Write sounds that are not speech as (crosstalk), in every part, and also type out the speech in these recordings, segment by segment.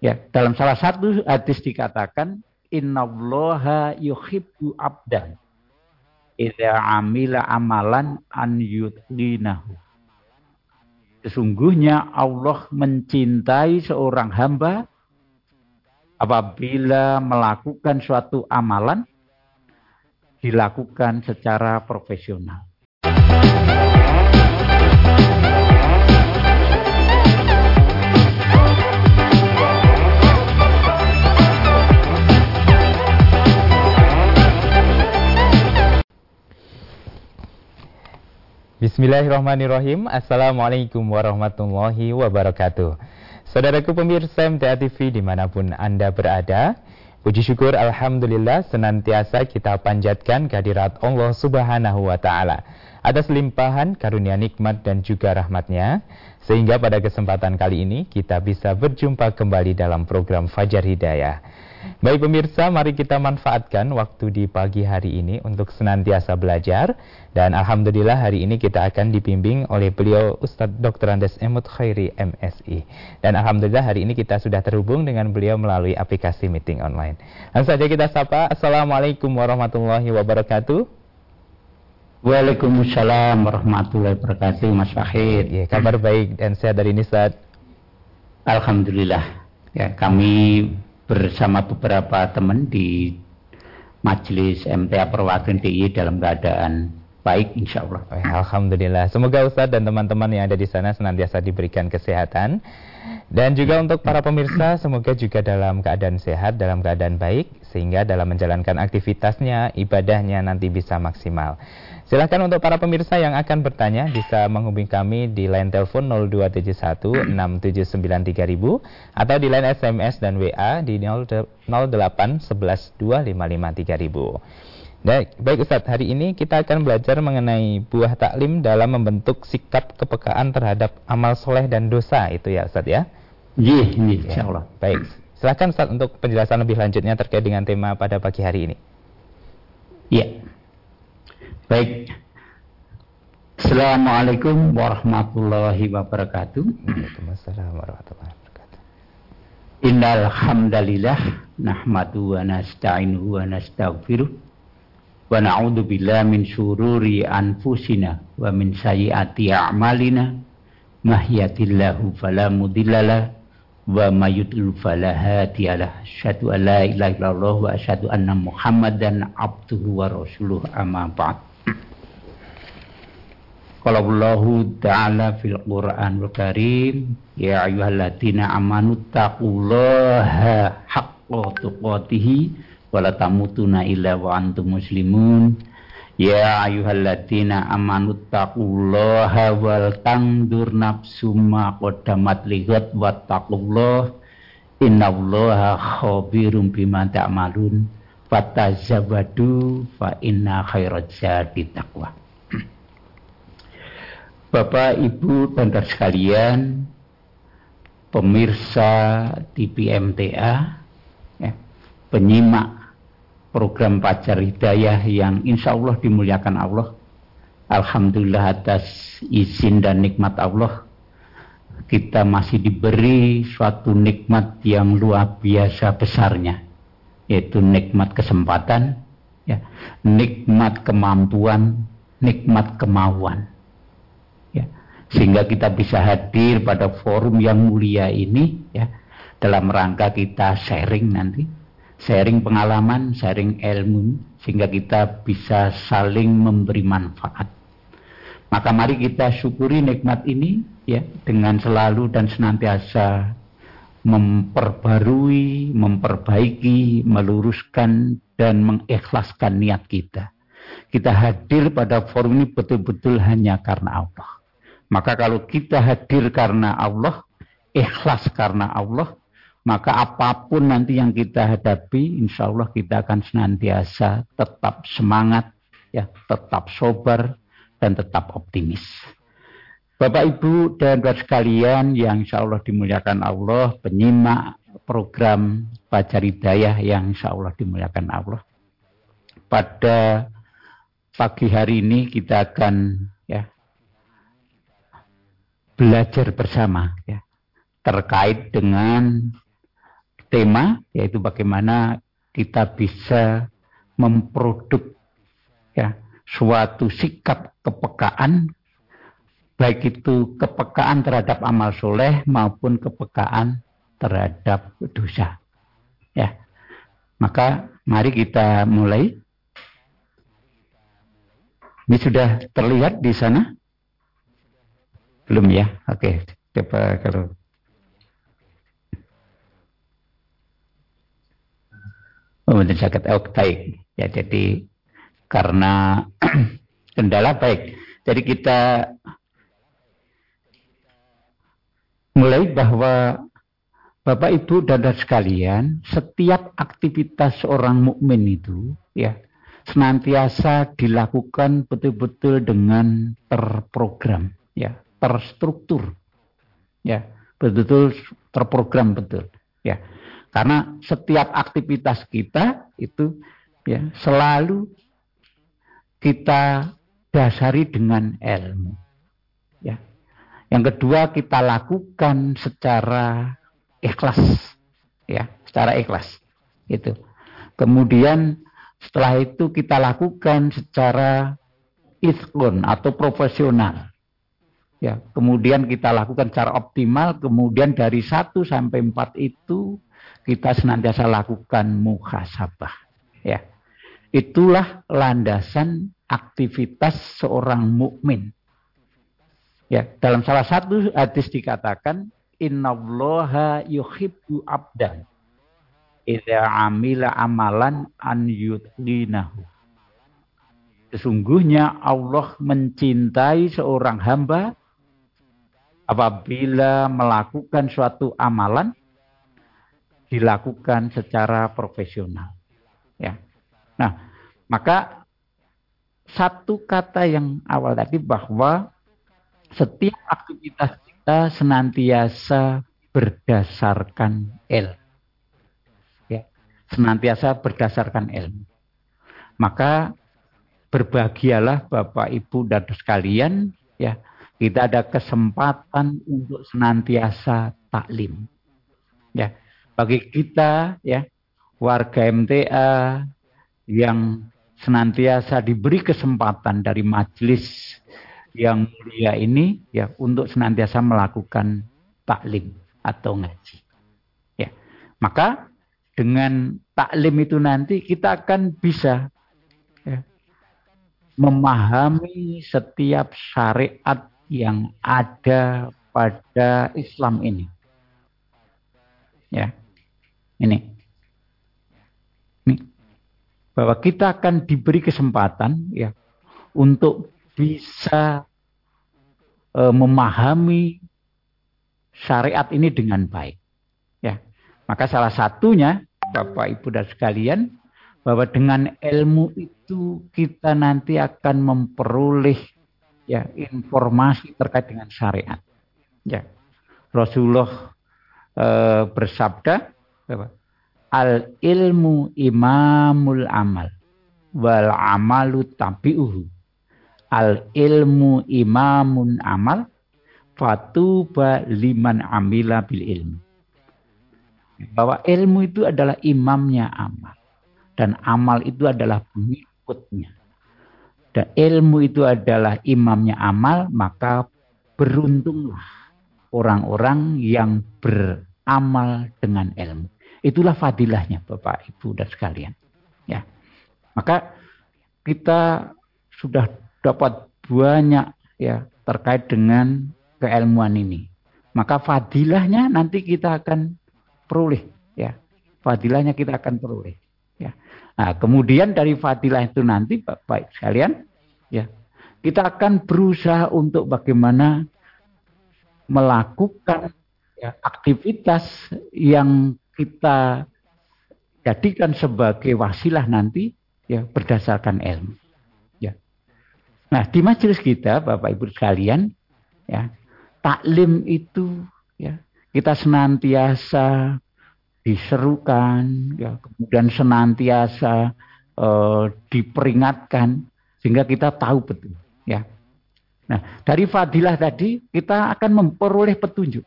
Ya, dalam salah satu hadis dikatakan innallaha yuhibbu abdan idza amila amalan an yutqinahu. Sesungguhnya Allah mencintai seorang hamba apabila melakukan suatu amalan dilakukan secara profesional. Bismillahirrahmanirrahim. Assalamualaikum warahmatullahi wabarakatuh. Saudaraku pemirsa MTA TV di mana pun Anda berada Puji syukur Alhamdulillah senantiasa kita panjatkan kehadirat Allah subhanahu wa ta'ala Atas limpahan karunia nikmat dan juga rahmatnya. Sehingga pada kesempatan kali ini kita bisa berjumpa kembali dalam program Fajar Hidayah Baik pemirsa, mari kita manfaatkan waktu di pagi hari ini untuk senantiasa belajar. Dan Alhamdulillah hari ini kita akan dibimbing oleh beliau Ustadz Dr. Andes Emut Khairi MSI. Dan Alhamdulillah hari ini kita sudah terhubung dengan beliau melalui aplikasi meeting online. Langsung saja kita sapa. Assalamualaikum warahmatullahi wabarakatuh. Waalaikumsalam warahmatullahi wabarakatuh Mas Fahid. Ya, kabar baik dan sehat dari ini Ustaz. Alhamdulillah. Ya, kami bersama beberapa teman di Majelis MTA Perwakilan DIY dalam keadaan baik insya Allah. Alhamdulillah. Semoga Ustadz dan teman-teman yang ada di sana senantiasa diberikan kesehatan. Dan juga untuk para pemirsa, semoga juga dalam keadaan sehat, dalam keadaan baik, sehingga dalam menjalankan aktivitasnya, ibadahnya nanti bisa maksimal. Silahkan untuk para pemirsa yang akan bertanya bisa menghubungi kami di line telepon 0271 6793000 atau di line SMS dan WA di 08 11 255 3000. Baik, baik Ustadz, hari ini kita akan belajar mengenai buah taklim dalam membentuk sikap kepekaan terhadap amal soleh dan dosa itu ya Ustadz ya? Iya, iya, insya Allah. Baik, silahkan Ustadz untuk penjelasan lebih lanjutnya terkait dengan tema pada pagi hari ini. Iya. Baik. Assalamualaikum warahmatullahi wabarakatuh. Waalaikumsalam warahmatullahi wabarakatuh. Innal hamdalillah nahmadu wa nasta'inuhu wa nastaghfiruh wa na'udzu billahi min anfusina wa min sayyiati a'malina. Mahyatillahu fala mudhillalah wa mayyudlil fala hadiyalah asyhadu an la ilaha illallah wa asyhadu anna muhammadan abduhu wa rasuluh amma ba'd. Qala Allah Ta'ala fil Qur'anul Karim Ya ayyuhalladzina amanu taqullaha haqqa tuqatih wa la tamutunna illa wa antum muslimun. Ya ayyuhalladzina amanu taqullaha wal tangdur nafsum ma qaddamat lighat wa taqullah innallaha khabirum bima ta'malun. Fatazawwadu fa inna khairaz zadi taqwa. (clears throat) Bapak, Ibu, dan sekalian, pemirsa TV MTA, ya, penyimak program Pajar Hidayah yang insya Allah dimuliakan Allah. Alhamdulillah atas izin dan nikmat Allah, kita masih diberi suatu nikmat yang luar biasa besarnya, yaitu nikmat kesempatan, ya, nikmat kemampuan, nikmat kemauan sehingga kita bisa hadir pada forum yang mulia ini ya dalam rangka kita sharing nanti sharing pengalaman sharing ilmu sehingga kita bisa saling memberi manfaat maka mari kita syukuri nikmat ini ya dengan selalu dan senantiasa memperbarui, memperbaiki, meluruskan dan mengikhlaskan niat kita. Kita hadir pada forum ini betul-betul hanya karena Allah. Maka kalau kita hadir karena Allah, ikhlas karena Allah, maka apa pun nanti yang kita hadapi, insya Allah kita akan senantiasa tetap semangat, ya, tetap sobar, dan tetap optimis. Bapak Ibu dan buat sekalian yang insya Allah dimuliakan Allah, penyimak program Fajar Hidayah yang insya Allah dimuliakan Allah. Pada pagi hari ini kita akan belajar bersama ya terkait dengan tema yaitu bagaimana kita bisa memproduk ya suatu sikap kepekaan baik itu kepekaan terhadap amal soleh maupun kepekaan terhadap dosa. Ya maka mari kita mulai. Ini sudah terlihat di sana? Belum ya? Oke coba kalau Kemudian sakit oh, baik. Ya, jadi karena (clears throat) kendala baik. Jadi kita mulai bahwa Bapak Ibu dan sekalian, setiap aktivitas seorang mukmin itu ya senantiasa dilakukan betul-betul dengan terprogram, ya, terstruktur. Ya, betul-betul terprogram betul. Ya. Karena setiap aktivitas kita itu ya selalu kita dasari dengan ilmu. Ya. Yang kedua kita lakukan secara ikhlas. Ya, secara ikhlas. Itu. Kemudian setelah itu kita lakukan secara iskun atau profesional. Ya, kemudian kita lakukan secara optimal, kemudian dari satu sampai empat itu kita senantiasa lakukan muhasabah. Ya. Itulah landasan aktivitas seorang mukmin. Ya, dalam salah satu hadis dikatakan innallaha yuhibbu abdan idza amila amalan an yudlinahu. Sesungguhnya Allah mencintai seorang hamba apabila melakukan suatu amalan dilakukan secara profesional. Ya. Nah, maka satu kata yang awal tadi bahwa setiap aktivitas kita senantiasa berdasarkan ilmu. Ya, senantiasa berdasarkan ilmu. Maka berbahagialah Bapak Ibu dan sekalian ya kita ada kesempatan untuk senantiasa taklim. Ya, bagi kita ya warga MTA yang senantiasa diberi kesempatan dari majelis yang mulia ini ya untuk senantiasa melakukan taklim atau ngaji. Ya. Maka dengan taklim itu nanti kita akan bisa ya, memahami setiap syariat yang ada pada Islam ini. Ya. Ini. Ini. Bahwa kita akan diberi kesempatan ya untuk bisa e, memahami syariat ini dengan baik. Ya. Maka salah satunya Bapak Ibu dan sekalian bahwa dengan ilmu itu kita nanti akan memperoleh ya informasi terkait dengan syariat. Ya. Rasulullah e, bersabda Al ilmu imamul amal wal amalu tabi'uhu. Al ilmu imamun amal fatuba liman amila bil ilmu. Bahwa ilmu itu adalah imamnya amal. Dan amal itu adalah pengikutnya. Dan ilmu itu adalah imamnya amal, maka beruntunglah orang-orang yang ber amal dengan ilmu. Itulah fadilahnya Bapak Ibu dan sekalian. Ya. Maka kita sudah dapat banyak ya terkait dengan keilmuan ini. Maka fadilahnya nanti kita akan peroleh ya. Fadilahnya kita akan peroleh ya. Nah, kemudian dari fadilah itu nanti Bapak sekalian ya, kita akan berusaha untuk bagaimana melakukan ya, aktivitas yang kita jadikan sebagai wasilah nanti ya berdasarkan ilmu. Ya. Nah, di majelis kita Bapak Ibu sekalian ya, taklim itu ya kita senantiasa diserukan ya kemudian senantiasa uh, diperingatkan sehingga kita tahu betul ya. Nah, dari fadilah tadi kita akan memperoleh petunjuk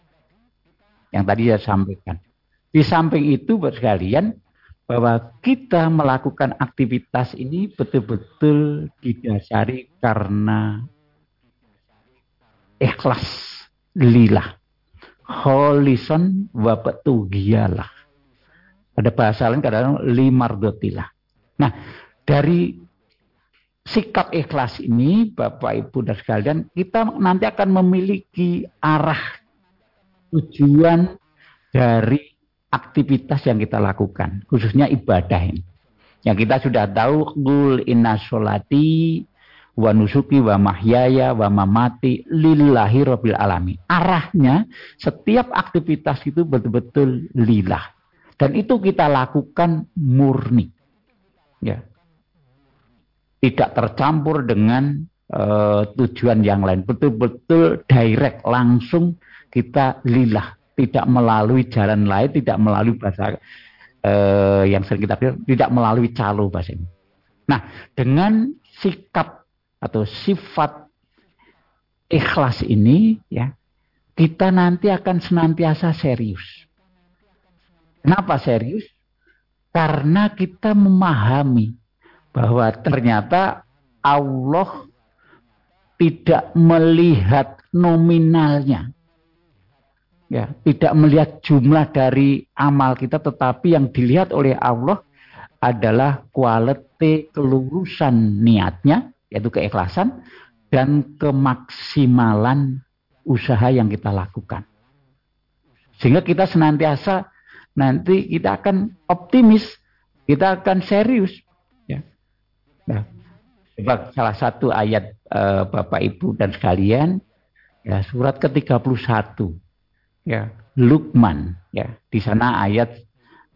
yang tadi saya sampaikan. Di samping itu sekalian bahwa kita melakukan aktivitas ini betul-betul didasari karena ikhlas lillah. Holison wa giyalah. Ada bahasa lain kadang limardotilah. Nah, dari sikap ikhlas ini, Bapak Ibu dan sekalian, kita nanti akan memiliki arah tujuan dari aktivitas yang kita lakukan, khususnya ibadah ini. Yang kita sudah tahu, gul inna sholati wa nusuki wa mahyaya wa mamati lillahi rabbil alamin. Arahnya setiap aktivitas itu betul-betul lillah. Dan itu kita lakukan murni. Ya. Tidak tercampur dengan uh, tujuan yang lain. Betul-betul direct, langsung kita lillah. Tidak melalui jalan lain, tidak melalui bahasa uh, yang sering kita pilih, tidak melalui calo bahasa ini. Nah, dengan sikap atau sifat ikhlas ini ya kita nanti akan senantiasa serius. Kenapa serius? Karena kita memahami bahwa ternyata Allah tidak melihat nominalnya. Ya, tidak melihat jumlah dari amal kita tetapi yang dilihat oleh Allah adalah kualitas kelurusan niatnya yaitu keikhlasan dan kemaksimalan usaha yang kita lakukan. Sehingga kita senantiasa nanti kita akan optimis, kita akan serius. Ya. Nah, salah satu ayat uh, Bapak Ibu dan sekalian, ya surat ke-31, ya. Lukman, ya. Di sana ayat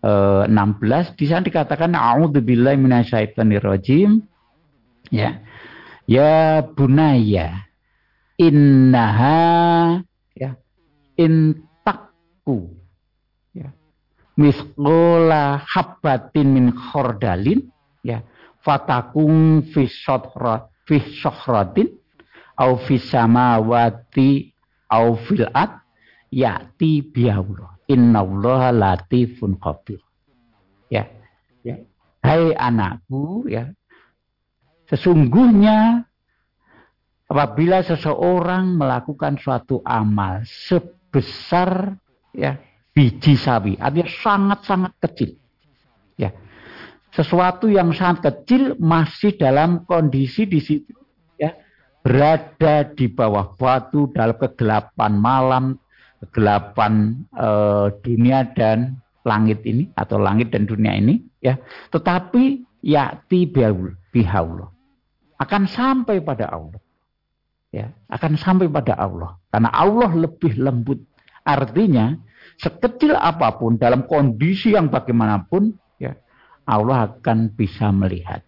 eh, 16, di sana dikatakan A'udzubillahi minasyaitonirrajim, ya. Ya bunaya innaha ya. intakku ya. misqola habbatin min khordalin ya. fatakung fi sodra fi sohratin au fi samawati au fil ya'ti biaullah innallaha latifun khabir ya ya hai anakku ya Sesungguhnya apabila seseorang melakukan suatu amal sebesar ya biji sawi, artinya sangat-sangat kecil. Ya. Sesuatu yang sangat kecil masih dalam kondisi di situ ya berada di bawah batu dalam kegelapan malam, kegelapan e, dunia dan langit ini atau langit dan dunia ini ya. Tetapi yakti bihaullah akan sampai pada Allah. Ya, akan sampai pada Allah. Karena Allah lebih lembut. Artinya, sekecil apa pun dalam kondisi yang bagaimanapun, ya, Allah akan bisa melihat.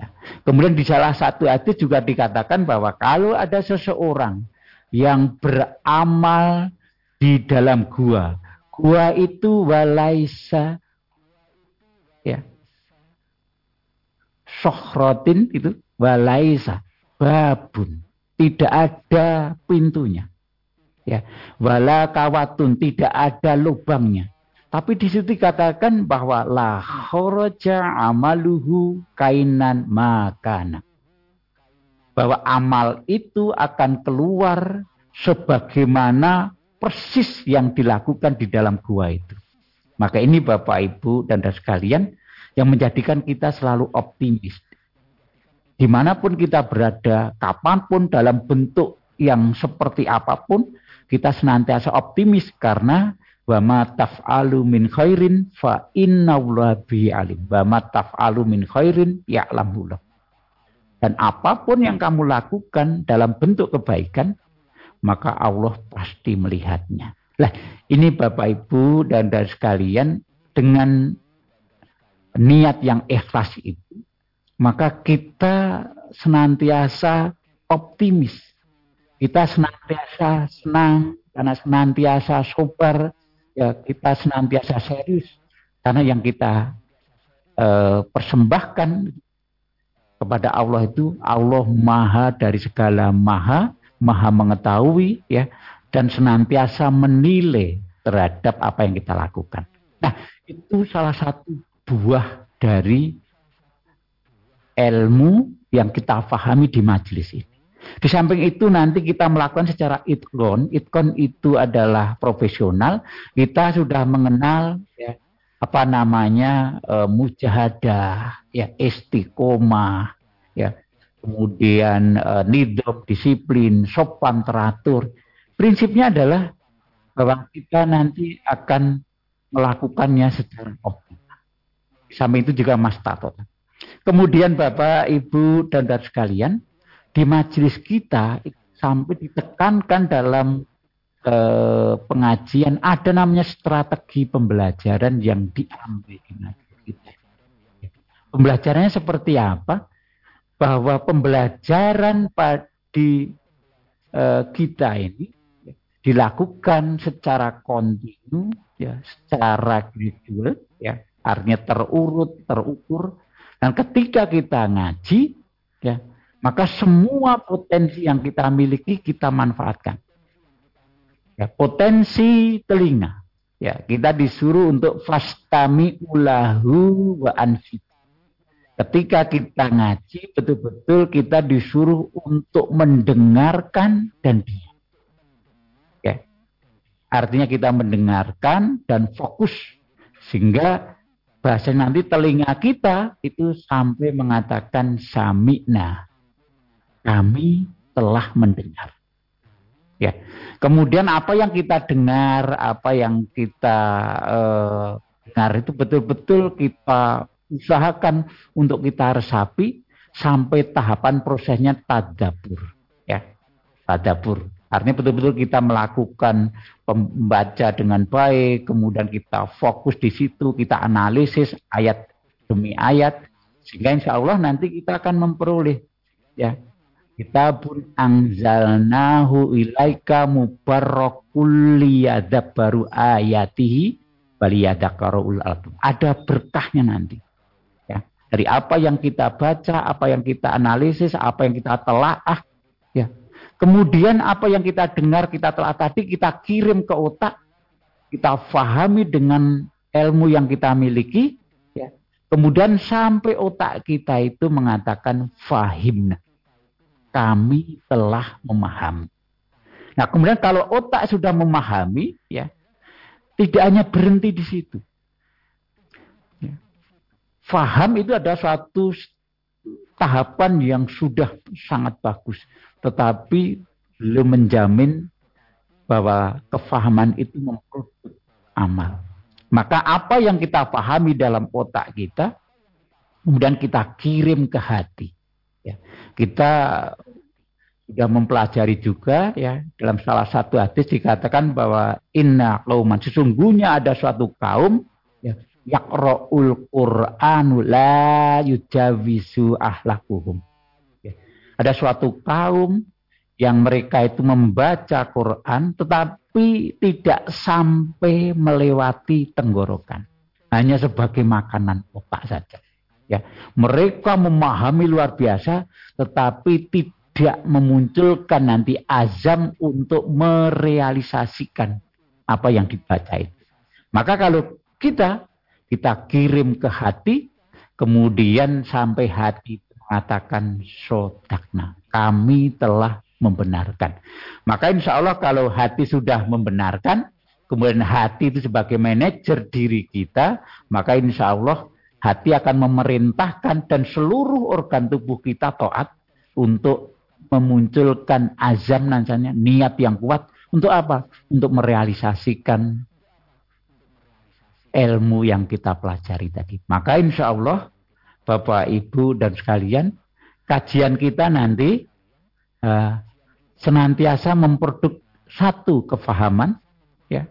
Ya. Kemudian di salah satu hadis juga dikatakan bahwa kalau ada seseorang yang beramal di dalam gua, gua itu walaisa ya sohrotin itu walaisa babun. Tidak ada pintunya ya. Wala kawatun tidak ada lubangnya. Tapi di situ dikatakan bahwa la amaluhu kainan makana. Bahwa amal itu akan keluar sebagaimana persis yang dilakukan di dalam gua itu. Maka ini Bapak Ibu dan sekalian yang menjadikan kita selalu optimis di mana pun kita berada, kapan pun dalam bentuk yang seperti apa pun, kita senantiasa optimis karena wa ma taf'alu min khairin fa bi alim. Wa ma taf'alu min khairin ya'lamullah. Dan apa pun yang kamu lakukan dalam bentuk kebaikan, maka Allah pasti melihatnya. Lah, ini Bapak Ibu dan dari sekalian dengan niat yang ikhlas itu maka kita senantiasa optimis. Kita senantiasa senang karena senantiasa sober, ya kita senantiasa serius karena yang kita eh, persembahkan kepada Allah itu Allah maha dari segala maha, maha mengetahui ya dan senantiasa menilai terhadap apa yang kita lakukan. Nah, itu salah satu buah dari ilmu yang kita pahami di majelis ini. Di samping itu nanti kita melakukan secara itkon. Itkon itu adalah profesional. Kita sudah mengenal ya, apa namanya e, mujahadah, ya istiqomah, ya kemudian e, nidom, disiplin, sopan teratur. Prinsipnya adalah bahwa kita nanti akan melakukannya secara optimal. Sampai itu juga Mas Tato. Kemudian Bapak, Ibu, dan dan sekalian, di majelis kita sampai ditekankan dalam eh, pengajian ada namanya strategi pembelajaran yang diambil di majelis kita. Pembelajarannya seperti apa? Bahwa pembelajaran di eh, kita ini dilakukan secara kontinu, ya, secara gradual, ya, artinya terurut, terukur. Dan ketika kita ngaji, ya, maka semua potensi yang kita miliki kita manfaatkan. Ya, potensi telinga. Ya, kita disuruh untuk fastami ulahu wa anfit. Ketika kita ngaji, betul-betul kita disuruh untuk mendengarkan dan diam. Ya. Artinya kita mendengarkan dan fokus. Sehingga bahasa nanti telinga kita itu sampai mengatakan sami'na kami telah mendengar. Ya. Kemudian apa yang kita dengar, apa yang kita uh, dengar itu betul-betul kita usahakan untuk kita resapi sampai tahapan prosesnya tadabur. Ya. Tadabur. Artinya betul-betul kita melakukan pembaca dengan baik, kemudian kita fokus di situ, kita analisis ayat demi ayat, sehingga insya Allah nanti kita akan memperoleh ya Kitabun anzalnahu ilaika mubarakul liyadabbaru ayatihi baliyadakaru'ul album. Ada berkahnya nanti. Dari apa yang kita baca, apa yang kita analisis, apa yang kita telaah. Ya. Kemudian apa yang kita dengar, kita telah tadi, kita kirim ke otak. Kita fahami dengan ilmu yang kita miliki. Ya. Kemudian sampai otak kita itu mengatakan fahimna kami telah memahami. Nah, kemudian kalau otak sudah memahami, ya, tidak hanya berhenti di situ. Faham itu ada suatu tahapan yang sudah sangat bagus, tetapi belum menjamin bahwa kefahaman itu memproduk amal. Maka apa yang kita pahami dalam otak kita, kemudian kita kirim ke hati. Ya. Kita sudah mempelajari juga ya dalam salah satu hadis dikatakan bahwa inna kauman sesungguhnya ada suatu kaum yaqraul qur'anu la yujawizu ahlakuhum. Ya. Ada suatu kaum yang mereka itu membaca Quran tetapi tidak sampai melewati tenggorokan. Hanya sebagai makanan otak saja. Ya, mereka memahami luar biasa, tetapi tidak memunculkan nanti azam untuk merealisasikan apa yang dibaca itu. Maka kalau kita kita kirim ke hati, kemudian sampai hati mengatakan sodakna, kami telah membenarkan. Maka insya Allah kalau hati sudah membenarkan, kemudian hati itu sebagai manajer diri kita, maka insya Allah hati akan memerintahkan dan seluruh organ tubuh kita taat untuk memunculkan azam nansanya niat yang kuat untuk apa? Untuk merealisasikan ilmu yang kita pelajari tadi. Maka insya Allah Bapak Ibu dan sekalian kajian kita nanti uh, senantiasa memproduk satu kefahaman ya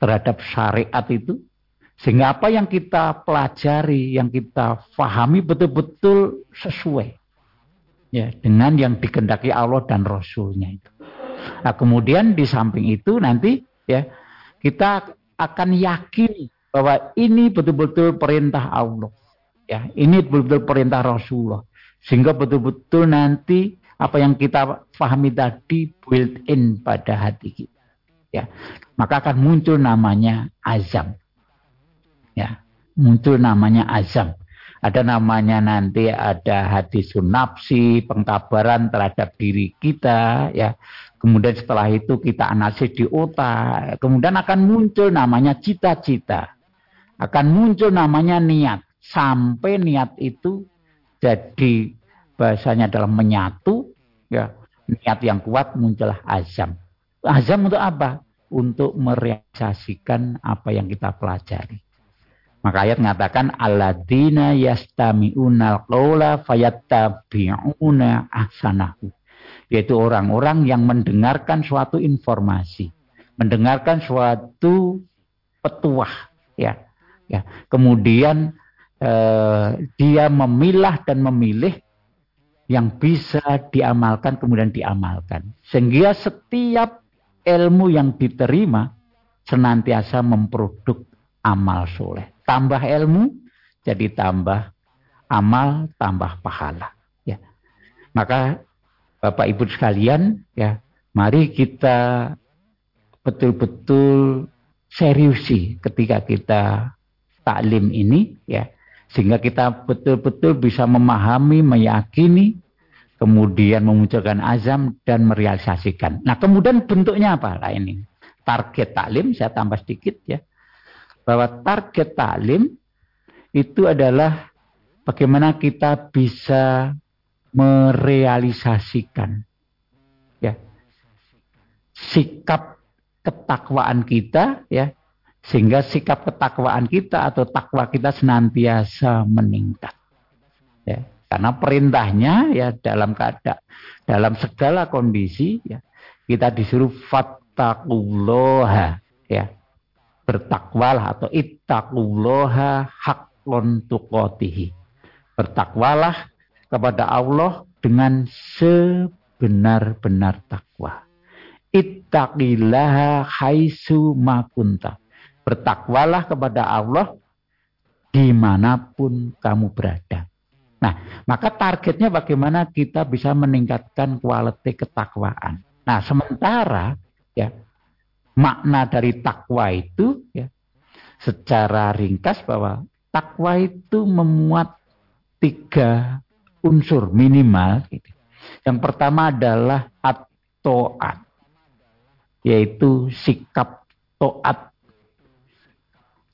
terhadap syariat itu sehingga apa yang kita pelajari, yang kita fahami betul-betul sesuai ya dengan yang dikendaki Allah dan Rasulnya itu. Nah, kemudian di samping itu nanti ya kita akan yakin bahwa ini betul-betul perintah Allah. Ya, ini betul-betul perintah Rasulullah. Sehingga betul-betul nanti apa yang kita pahami tadi built in pada hati kita. Ya, maka akan muncul namanya azam muncul namanya azam. Ada namanya nanti ada hadis nafsi, pengkabaran terhadap diri kita, ya. Kemudian setelah itu kita analisis di otak, kemudian akan muncul namanya cita-cita. Akan muncul namanya niat. Sampai niat itu jadi bahasanya adalah menyatu, ya. Niat yang kuat muncullah azam. Azam untuk apa? Untuk merealisasikan apa yang kita pelajari. Maka ayat mengatakan alladzina yastami'unal qawla fayattabi'una ahsanahu. Yaitu orang-orang yang mendengarkan suatu informasi, mendengarkan suatu petuah, ya. Ya. Kemudian eh, dia memilah dan memilih yang bisa diamalkan kemudian diamalkan. Sehingga setiap ilmu yang diterima senantiasa memproduk amal soleh tambah ilmu jadi tambah amal tambah pahala ya maka Bapak Ibu sekalian ya mari kita betul-betul seriusi ketika kita taklim ini ya sehingga kita betul-betul bisa memahami meyakini kemudian memunculkan azam dan merealisasikan. Nah kemudian bentuknya apa? Lah ini. Target taklim saya tambah sedikit ya. Bahwa target taklim itu adalah bagaimana kita bisa merealisasikan. Ya. Sikap ketakwaan kita ya. Sehingga sikap ketakwaan kita atau takwa kita senantiasa meningkat. Ya. Karena perintahnya ya dalam keadaan dalam segala kondisi ya kita disuruh fattaqullaha ya. Bertakwalah atau ittaqullaha haqqon tuqatihi. Bertakwalah kepada Allah dengan sebenar-benar takwa. Ittaqillaha haitsu makunta. Bertakwalah kepada Allah di mana pun kamu berada. Nah, maka targetnya bagaimana kita bisa meningkatkan kualitas ketakwaan. Nah, sementara ya makna dari takwa itu ya secara ringkas bahwa takwa itu memuat tiga unsur minimal gitu. Yang pertama adalah at-to'at yaitu sikap to'at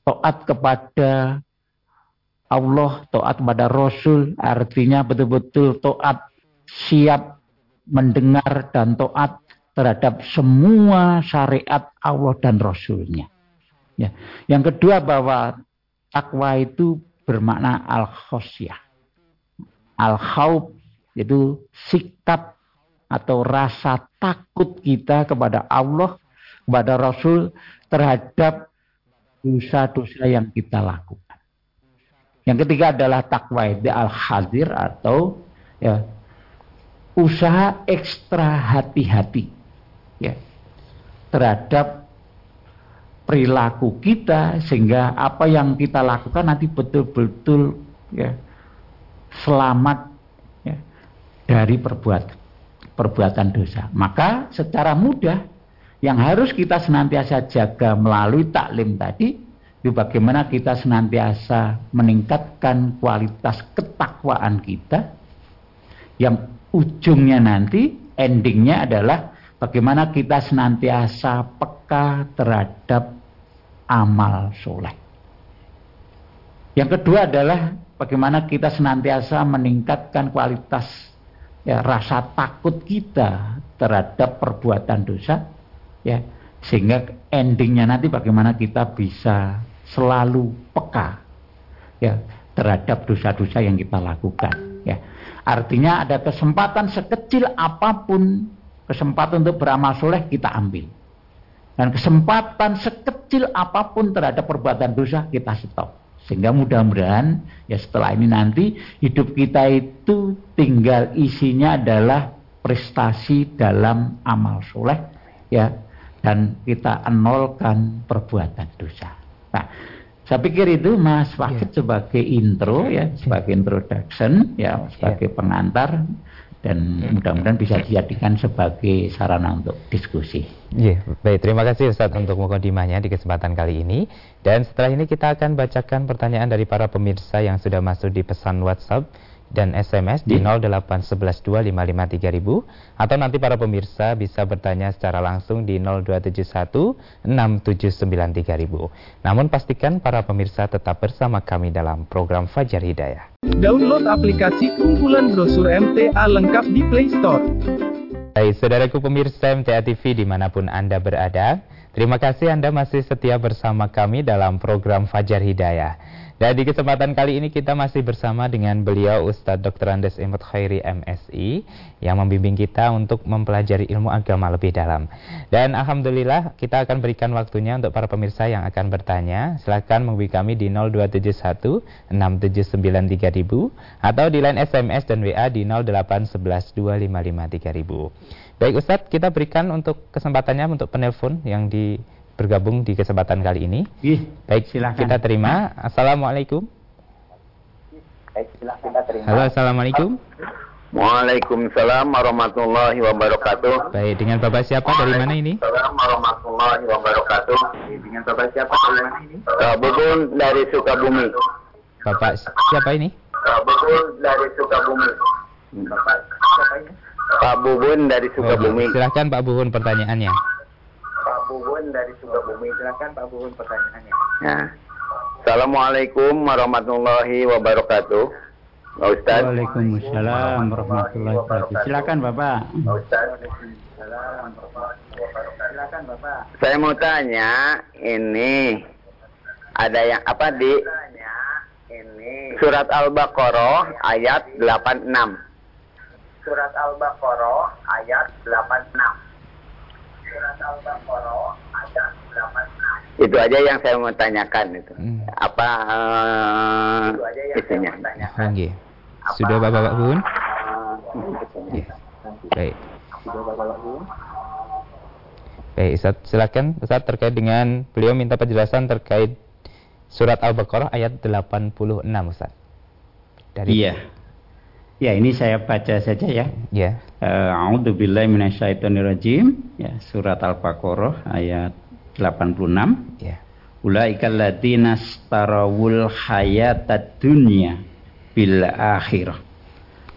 to'at kepada Allah, to'at kepada Rasul, artinya betul-betul to'at siap mendengar dan to'at terhadap semua syariat Allah dan Rasulnya. Ya. Yang kedua bahwa takwa itu bermakna al-khosyah. Al-khawb itu sikap atau rasa takut kita kepada Allah, kepada Rasul terhadap dosa-dosa yang kita lakukan. Yang ketiga adalah takwa itu al-hadir atau ya, usaha ekstra hati-hati ya terhadap perilaku kita sehingga apa yang kita lakukan nanti betul-betul ya selamat ya, dari perbuat perbuatan dosa. Maka secara mudah yang harus kita senantiasa jaga melalui taklim tadi itu bagaimana kita senantiasa meningkatkan kualitas ketakwaan kita yang ujungnya nanti endingnya adalah Bagaimana kita senantiasa peka terhadap amal soleh. Yang kedua adalah bagaimana kita senantiasa meningkatkan kualitas ya, rasa takut kita terhadap perbuatan dosa, ya sehingga endingnya nanti bagaimana kita bisa selalu peka ya terhadap dosa-dosa yang kita lakukan. Ya, artinya ada kesempatan sekecil apa pun Kesempatan untuk beramal soleh kita ambil. Dan kesempatan sekecil apa pun terhadap perbuatan dosa kita stop. Sehingga mudah-mudahan ya setelah ini nanti hidup kita itu tinggal isinya adalah prestasi dalam amal soleh ya dan kita enolkan perbuatan dosa. Nah, saya pikir itu Mas Fakit yeah. sebagai intro ya, sebagai introduction ya, sebagai yeah. pengantar dan mudah-mudahan bisa dijadikan sebagai sarana untuk diskusi. Iya, yeah, baik. Terima kasih Ustaz untuk mukadimahnya di kesempatan kali ini. Dan setelah ini kita akan bacakan pertanyaan dari para pemirsa yang sudah masuk di pesan WhatsApp dan SMS di 08112553000 atau nanti para pemirsa bisa bertanya secara langsung di 02716793000. Namun pastikan para pemirsa tetap bersama kami dalam program Fajar Hidayah. Download aplikasi kumpulan brosur MTA lengkap di Play Store. Hai saudaraku pemirsa MTA TV di mana pun Anda berada, terima kasih Anda masih setia bersama kami dalam program Fajar Hidayah. Dan di kesempatan kali ini kita masih bersama dengan beliau Ustadz Dr. Andes Imut Khairi MSI yang membimbing kita untuk mempelajari ilmu agama lebih dalam. Dan Alhamdulillah kita akan berikan waktunya untuk para pemirsa yang akan bertanya. Silahkan menghubungi kami di 0271 6793000 atau di line SMS dan WA di 0811 2553000. Baik Ustadz, kita berikan untuk kesempatannya untuk penelpon yang di bergabung di kesempatan kali ini. Ih, Baik, silakan. Kita terima. Assalamualaikum. Baik, silakan kita terima. Halo, assalamualaikum. Waalaikumsalam warahmatullahi wabarakatuh. Baik, dengan Bapak siapa dari mana ini? Waalaikumsalam warahmatullahi wabarakatuh. Dengan Bapak siapa dari mana ini? Pak Bubun dari Sukabumi. Bapak siapa ini? Pak Bubun dari Sukabumi. Bapak siapa ini? Pak Bubun dari Sukabumi. Oh, silahkan Pak Bubun pertanyaannya. Pak Bubun dari Sukabumi. Silakan Pak Bubun pertanyaannya. Nah. Assalamualaikum warahmatullahi wabarakatuh. Pak Ustaz. Waalaikumsalam warahmatullahi wabarakatuh. Silakan Bapak. Pak Ustaz. Silakan Bapak. Saya mau tanya, ini ada yang apa di Surat Al-Baqarah ayat 86. Surat Al-Baqarah ayat 86. Itu aja yang saya mau tanyakan itu. Hmm. Apa uh, isunya? Oh, okay. Sudah Bapak Bun? Yeah. Baik. Baik, Ustaz, silakan Ustaz terkait dengan beliau minta penjelasan terkait surat Al-Baqarah ayat 86 Ustaz. Dari Iya. Ya, ini saya baca saja ya. Ya. Yeah. A'udzubillahi minasyaitonirrajim. Ya, surat Al-Baqarah ayat 86. Ya. Ulaikal ladzina starawul hayatad dunya bil akhirah.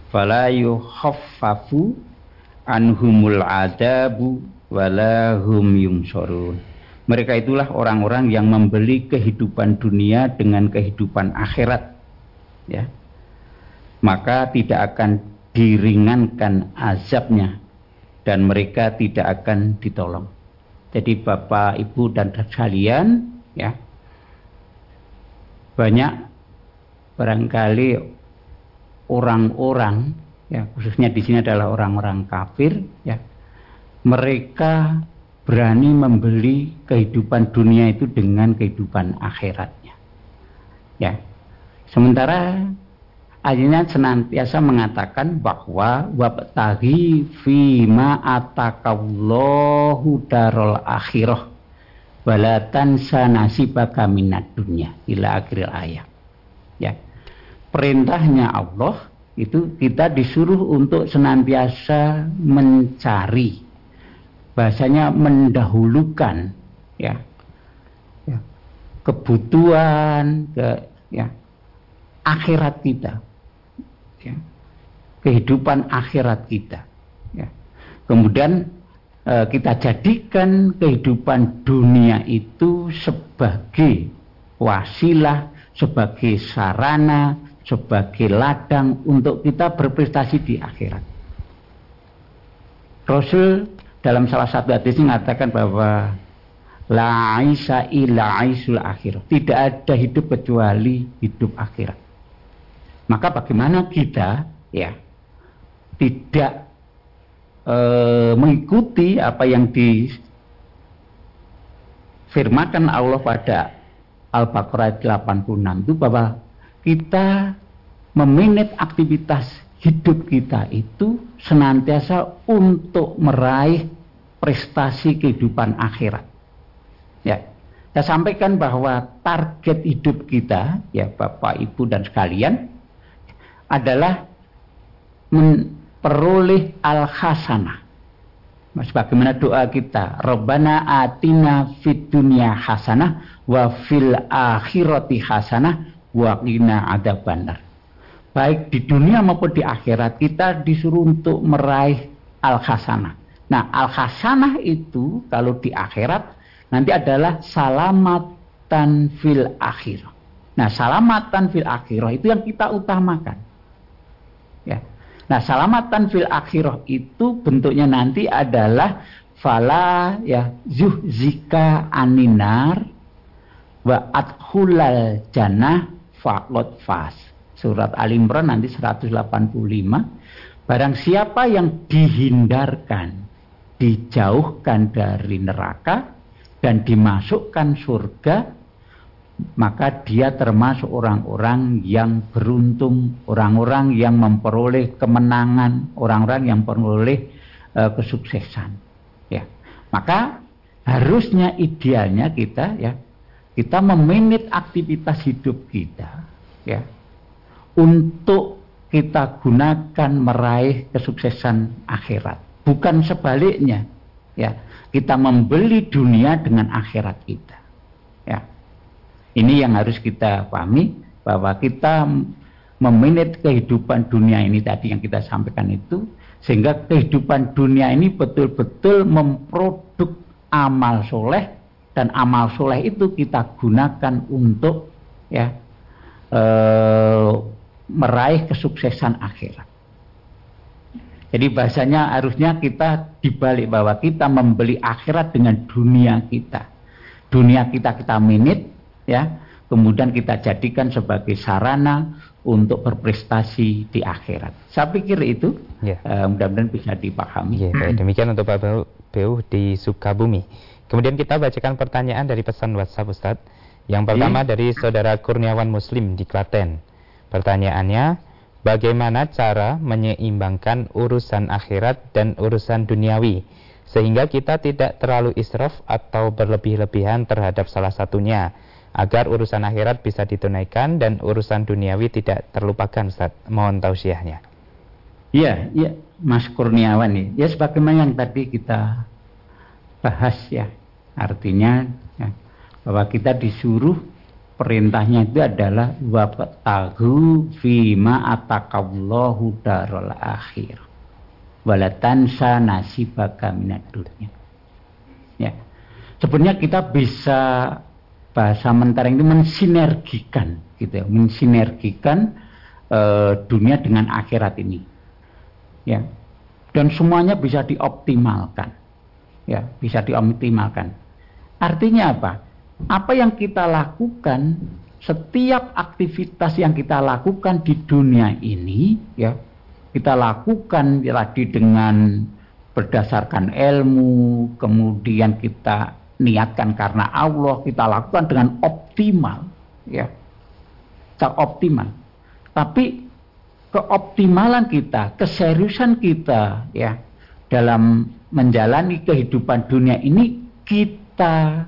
Fala yukhaffafu anhumul adabu wala hum yumsorun. Mereka itulah orang-orang yang membeli kehidupan dunia dengan kehidupan akhirat. Ya maka tidak akan diringankan azabnya dan mereka tidak akan ditolong. Jadi Bapak, Ibu dan sekalian ya banyak barangkali orang-orang ya khususnya di sini adalah orang-orang kafir ya mereka berani membeli kehidupan dunia itu dengan kehidupan akhiratnya ya sementara Ayatnya senantiasa mengatakan bahwa wabtaghi fima atakallahu darul akhirah. Balatan sanasibaka minat dunya ila akhir ayat. Ya. Perintahnya Allah itu kita disuruh untuk senantiasa mencari. Bahasanya mendahulukan ya, ya. Kebutuhan ke ya. Akhirat kita ya, kehidupan akhirat kita. Ya. Kemudian e, kita jadikan kehidupan dunia itu sebagai wasilah, sebagai sarana, sebagai ladang untuk kita berprestasi di akhirat. Rasul dalam salah satu hadis mengatakan bahwa la aisa illa aisul. Tidak ada hidup kecuali hidup akhirat. Maka bagaimana kita ya tidak e, mengikuti apa yang difirmakan Allah pada Al-Baqarah 86 itu bahwa kita meminit aktivitas hidup kita itu senantiasa untuk meraih prestasi kehidupan akhirat. Ya, saya sampaikan bahwa target hidup kita, ya Bapak, Ibu dan sekalian, adalah men peroleh al hasanah. Sebagaimana doa kita, Rabbana atina fid dunya hasanah wa fil akhirati hasanah wa qina adzabannar. Baik di dunia maupun di akhirat kita disuruh untuk meraih al hasanah. Nah, al hasanah itu kalau di akhirat nanti adalah salamatan fil akhir. Nah, salamatan fil akhirah itu yang kita utamakan. Nah, salamatan fil akhirah itu bentuknya nanti adalah fala ya zuhzika aninar wa adkhulal jannah faqad fas. Surat Al Imran nanti 185. Barang siapa yang dihindarkan, dijauhkan dari neraka dan dimasukkan surga, maka dia termasuk orang-orang yang beruntung, orang-orang yang memperoleh kemenangan, orang-orang yang memperoleh uh, kesuksesan. Ya, maka harusnya idealnya kita ya kita meminit aktivitas hidup kita ya untuk kita gunakan meraih kesuksesan akhirat, bukan sebaliknya. Ya, kita membeli dunia dengan akhirat kita. Ini yang harus kita pahami bahwa kita meminit kehidupan dunia ini tadi yang kita sampaikan itu sehingga kehidupan dunia ini betul-betul memproduk amal soleh dan amal soleh itu kita gunakan untuk ya e, meraih kesuksesan akhirat. Jadi bahasanya harusnya kita dibalik bahwa kita membeli akhirat dengan dunia kita. Dunia kita kita minit, ya kemudian kita jadikan sebagai sarana untuk berprestasi di akhirat. Saya pikir itu ya. uh, mudah-mudahan bisa dipahami. Ya, baik. Demikian untuk Pak Beu di Sukabumi. Kemudian kita bacakan pertanyaan dari pesan WhatsApp Ustaz. Yang pertama ya. dari saudara Kurniawan Muslim di Klaten. Pertanyaannya, bagaimana cara menyeimbangkan urusan akhirat dan urusan duniawi sehingga kita tidak terlalu israf atau berlebih-lebihan terhadap salah satunya? Agar urusan akhirat bisa ditunaikan dan urusan duniawi tidak terlupakan Ustaz. Mohon tausiahnya. Iya, iya Mas Kurniawan nih. Ya sebagaimana yang tadi kita bahas ya. Artinya ya, bahwa kita disuruh perintahnya itu adalah wabtahu fima atakallahu darul akhir walatansa nasibaka minad dunya. Ya. Sebenarnya kita bisa bahasa mentereng itu mensinergikan gitu ya, mensinergikan uh, dunia dengan akhirat ini. Ya. Dan semuanya bisa dioptimalkan. Ya, bisa dioptimalkan. Artinya apa? Apa yang kita lakukan, setiap aktivitas yang kita lakukan di dunia ini, ya, kita lakukan tadi dengan berdasarkan ilmu, kemudian kita niatkan karena Allah, kita lakukan dengan optimal, ya, secara optimal. Tapi keoptimalan kita, keseriusan kita, ya, dalam menjalani kehidupan dunia ini kita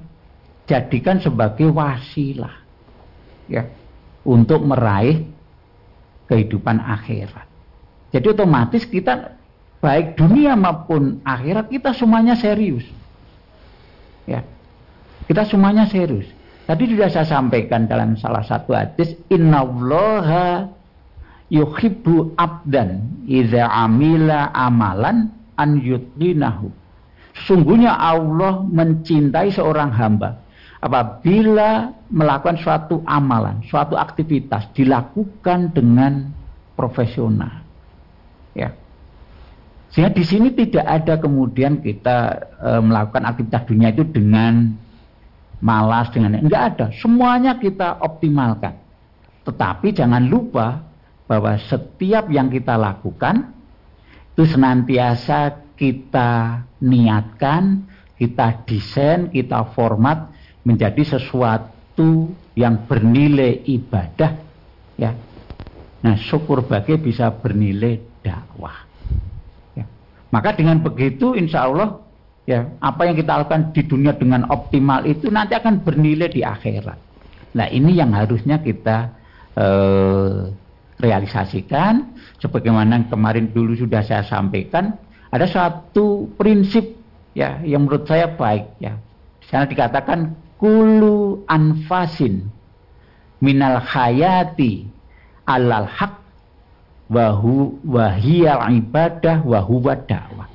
jadikan sebagai wasilah, ya, untuk meraih kehidupan akhirat. Jadi otomatis kita baik dunia maupun akhirat kita semuanya serius. Ya. Kita semuanya serius. Tadi sudah saya sampaikan dalam salah satu hadis innallaha yuhibbu abdan idza amila amalan an yutqinahu. Sungguhnya Allah mencintai seorang hamba apabila melakukan suatu amalan, suatu aktivitas dilakukan dengan profesional. Sehingga di sini tidak ada kemudian kita e, melakukan aktivitas dunia itu dengan malas dengan enggak ada. Semuanya kita optimalkan. Tetapi jangan lupa bahwa setiap yang kita lakukan itu senantiasa kita niatkan, kita desain, kita format menjadi sesuatu yang bernilai ibadah ya. Nah, syukur bagi bisa bernilai dakwah. Maka dengan begitu insya Allah ya apa yang kita lakukan di dunia dengan optimal itu nanti akan bernilai di akhirat. Nah ini yang harusnya kita eh, realisasikan sebagaimana kemarin dulu sudah saya sampaikan ada satu prinsip ya yang menurut saya baik ya. Sana dikatakan kulu anfasin minal hayati alal haq wahu wahiyal ibadah wahuwa dakwah.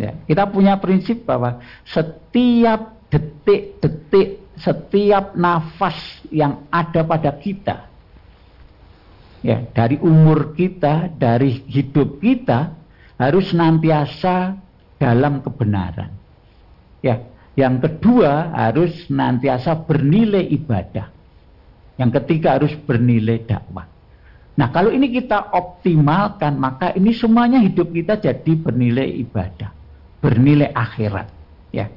Ya, kita punya prinsip bahwa setiap detik-detik, setiap nafas yang ada pada kita, ya dari umur kita, dari hidup kita harus senantiasa dalam kebenaran. Ya, yang kedua harus senantiasa bernilai ibadah. Yang ketiga harus bernilai dakwah. Nah kalau ini kita optimalkan maka ini semuanya hidup kita jadi bernilai ibadah bernilai akhirat ya.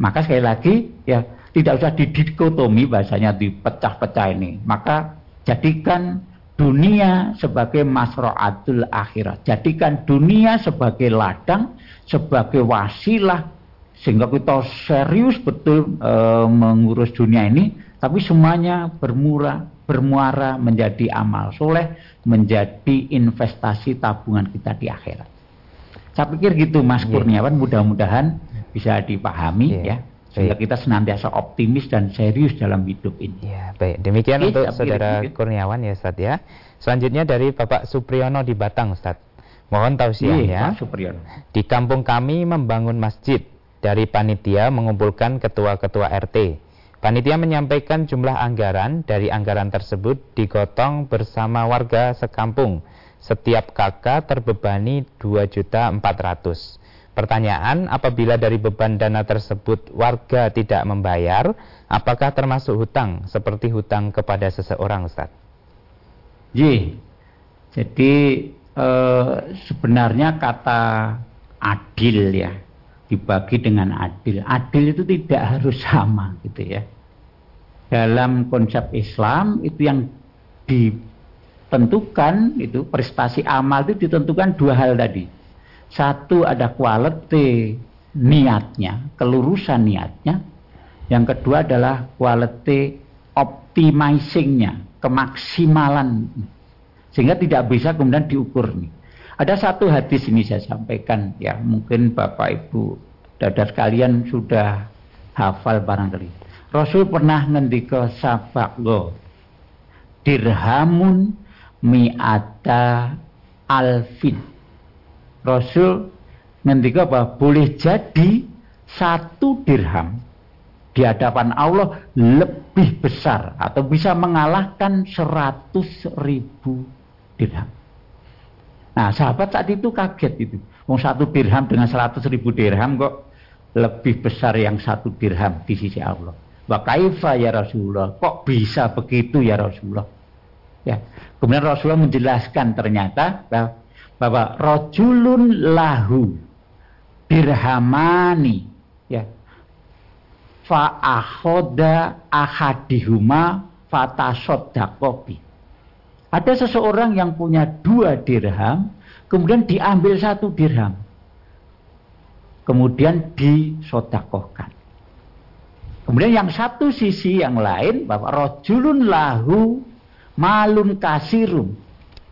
Maka sekali lagi ya tidak usah didikotomi bahasanya dipecah-pecah ini. Maka jadikan dunia sebagai masro'atul akhirat. Jadikan dunia sebagai ladang sebagai wasilah sehingga kita serius betul e, mengurus dunia ini tapi semuanya bermurah bermuara menjadi amal soleh menjadi investasi tabungan kita di akhirat saya pikir gitu Mas yeah. Kurniawan mudah-mudahan bisa dipahami yeah. ya sehingga kita senantiasa optimis dan serius dalam hidup ini. Ya, baik. Demikian Oke, untuk Saudara gitu. Kurniawan ya, Ustaz ya. Selanjutnya dari Bapak Supriyono di Batang, Ustaz. Mohon tausiah ya. Pak Supriyono. Di kampung kami membangun masjid. Dari panitia mengumpulkan ketua-ketua RT. Panitia menyampaikan jumlah anggaran, dari anggaran tersebut digotong bersama warga sekampung setiap kakak terbebani 2.400. Pertanyaan, apabila dari beban dana tersebut warga tidak membayar, apakah termasuk hutang seperti hutang kepada seseorang, Ustaz? Ji, jadi eh, sebenarnya kata adil ya dibagi dengan adil. Adil itu tidak harus sama gitu ya. Dalam konsep Islam itu yang di tentukan itu prestasi amal itu ditentukan dua hal tadi. Satu ada quality niatnya, kelurusan niatnya. Yang kedua adalah quality optimizingnya, kemaksimalan. Sehingga tidak bisa kemudian diukur nih. Ada satu hadis ini saya sampaikan ya, mungkin Bapak Ibu dadar kalian sudah hafal barangkali. Rasul pernah ngendika sabakgo dirhamun mi'ata alfin. Rasul ngendika bahwa boleh jadi satu dirham di hadapan Allah lebih besar atau bisa mengalahkan seratus ribu dirham. Nah sahabat saat itu kaget itu. Mau satu dirham dengan seratus ribu dirham kok lebih besar yang satu dirham di sisi Allah. Wa kaifa ya Rasulullah? Kok bisa begitu ya Rasulullah? Ya. Kemudian Rasulullah menjelaskan ternyata bahwa, rojulun lahu dirhamani ya fa akhoda ahadihuma fatasodakobi ada seseorang yang punya dua dirham kemudian diambil satu dirham. Kemudian disodakohkan. Kemudian yang satu sisi yang lain bahwa rojulun lahu malun kasirun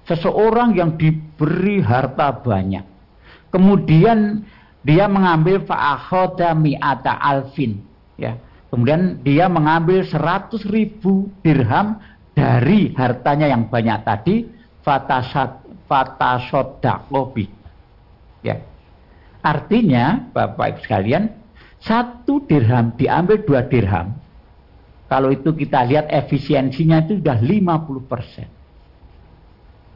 seseorang yang diberi harta banyak. Kemudian dia mengambil fa'akhoda mi'ata alfin ya. Kemudian dia mengambil seratus ribu dirham dari hartanya yang banyak tadi fatasodakobi ya artinya bapak ibu sekalian satu dirham diambil dua dirham kalau itu kita lihat efisiensinya itu sudah 50%.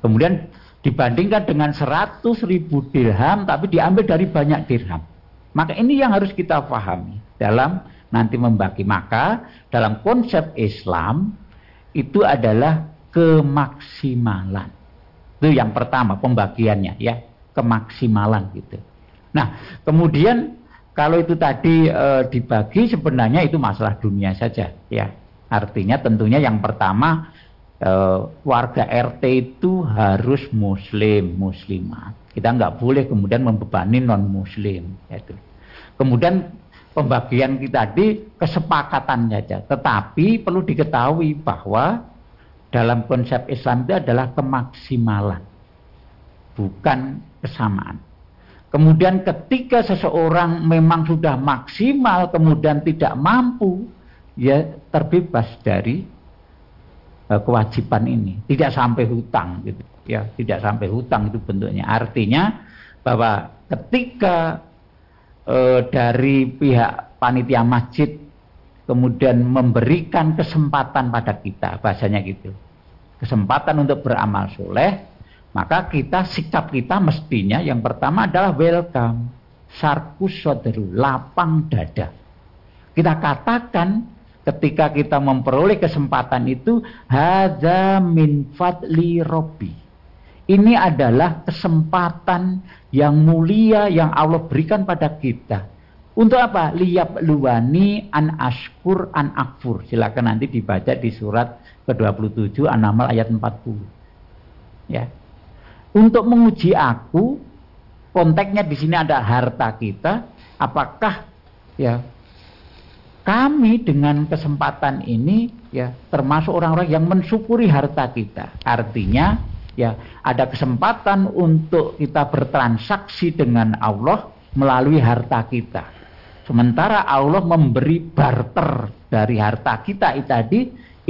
Kemudian dibandingkan dengan 100 ribu dirham tapi diambil dari banyak dirham. Maka ini yang harus kita pahami dalam nanti membagi. Maka dalam konsep Islam itu adalah kemaksimalan. Itu yang pertama pembagiannya ya, kemaksimalan gitu. Nah, kemudian kalau itu tadi e, dibagi sebenarnya itu masalah dunia saja ya. Artinya tentunya yang pertama e, warga RT itu harus muslim, muslimat. Kita nggak boleh kemudian membebani non muslim itu. Kemudian pembagian kita tadi kesepakatan saja. Tetapi perlu diketahui bahwa dalam konsep Islam itu adalah kemaksimalan, bukan kesamaan. Kemudian ketika seseorang memang sudah maksimal kemudian tidak mampu, ya terbebas dari uh, kewajiban ini. Tidak sampai hutang gitu. Ya, tidak sampai hutang itu bentuknya. Artinya bahwa ketika uh, dari pihak panitia masjid kemudian memberikan kesempatan pada kita, bahasanya gitu. Kesempatan untuk beramal soleh, maka kita sikap kita mestinya yang pertama adalah welcome. Sarkus lapang dada. Kita katakan ketika kita memperoleh kesempatan itu hadza min fadli robbi. Ini adalah kesempatan yang mulia yang Allah berikan pada kita. Untuk apa? Liyab luwani an askur an akfur. Silakan nanti dibaca di surat ke-27 An-Naml ayat 40. Ya untuk menguji aku konteksnya di sini ada harta kita apakah ya kami dengan kesempatan ini ya termasuk orang-orang yang mensyukuri harta kita artinya ya ada kesempatan untuk kita bertransaksi dengan Allah melalui harta kita sementara Allah memberi barter dari harta kita itu tadi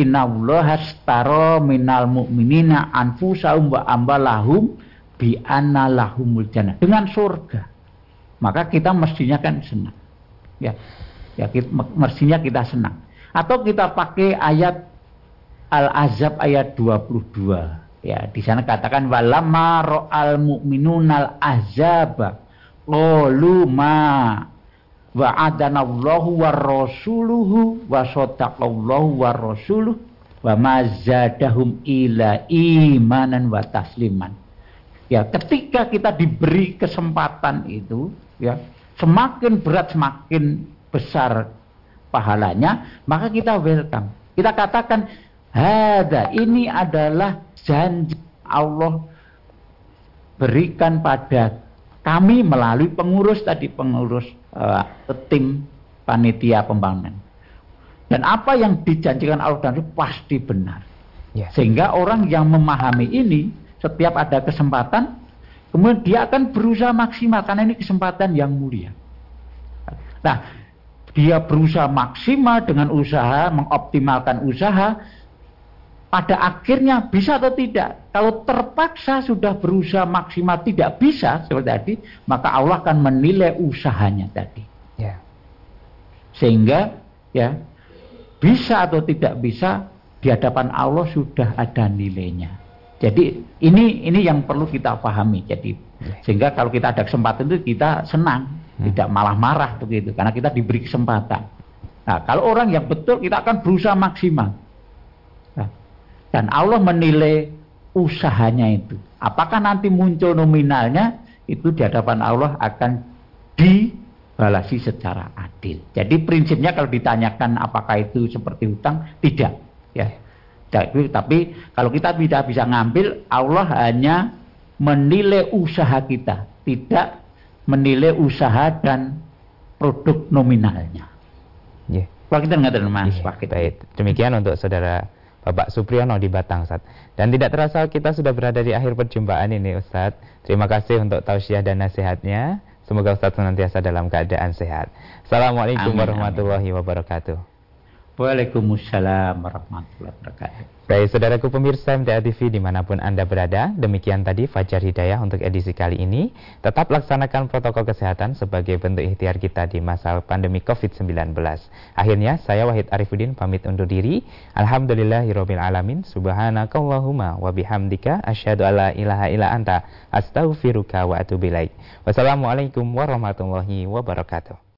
Innallaha minal mu'minina anfusahum wa ambalahum bi lahumul jannah dengan surga. Maka kita mestinya kan senang. Ya. Ya kita, mestinya kita senang. Atau kita pakai ayat Al-Azab ayat 22. Ya, di sana katakan walamma ra'al mu'minunal azaba qalu ma wa'adanallahu wa rasuluhu wa sadaqallahu wa rasuluhu wa mazadahum ila imanan wa tasliman. Ya, ketika kita diberi kesempatan itu, ya, semakin berat semakin besar pahalanya, maka kita welcome. Kita katakan, "Hada, ini adalah janji Allah berikan pada kami melalui pengurus tadi pengurus uh, tim panitia pembangunan. Dan apa yang dijanjikan Allah dan pasti benar. Ya. Sehingga orang yang memahami ini setiap ada kesempatan kemudian dia akan berusaha maksimal karena ini kesempatan yang mulia. Nah, dia berusaha maksimal dengan usaha mengoptimalkan usaha pada akhirnya bisa atau tidak. Kalau terpaksa sudah berusaha maksimal tidak bisa seperti tadi, maka Allah akan menilai usahanya tadi. Ya. Sehingga ya bisa atau tidak bisa di hadapan Allah sudah ada nilainya. Jadi ini ini yang perlu kita pahami. Jadi ya. sehingga kalau kita ada kesempatan itu kita senang, hmm. tidak malah marah begitu karena kita diberi kesempatan. Nah, kalau orang yang betul kita akan berusaha maksimal. Dan Allah menilai usahanya itu. Apakah nanti muncul nominalnya itu di hadapan Allah akan dibalasi secara adil. Jadi prinsipnya kalau ditanyakan apakah itu seperti hutang, tidak. Ya. Tapi, tapi kalau kita tidak bisa ngambil, Allah hanya menilai usaha kita, tidak menilai usaha dan produk nominalnya. Yeah. Kalau kita nggak Mas yeah. Baik. Demikian untuk saudara Bapak Supriyono di Batang Ustaz. Dan tidak terasa kita sudah berada di akhir perjumpaan ini Ustaz. Terima kasih untuk tausiah dan nasihatnya. Semoga Ustaz senantiasa dalam keadaan sehat. Assalamualaikum amin, warahmatullahi amin. wabarakatuh. Waalaikumsalam warahmatullahi wabarakatuh. Baik, saudaraku pemirsa MTA TV di mana pun Anda berada, demikian tadi Fajar Hidayah untuk edisi kali ini. Tetap laksanakan protokol kesehatan sebagai bentuk ikhtiar kita di masa pandemi COVID-19. Akhirnya, saya Wahid Arifuddin pamit undur diri. Alhamdulillahirrahmanirrahim. alamin. Subhanakallahumma wa bihamdika alla ilaha illa anta astaghfiruka wa atubu ilaik. Wassalamualaikum warahmatullahi wabarakatuh.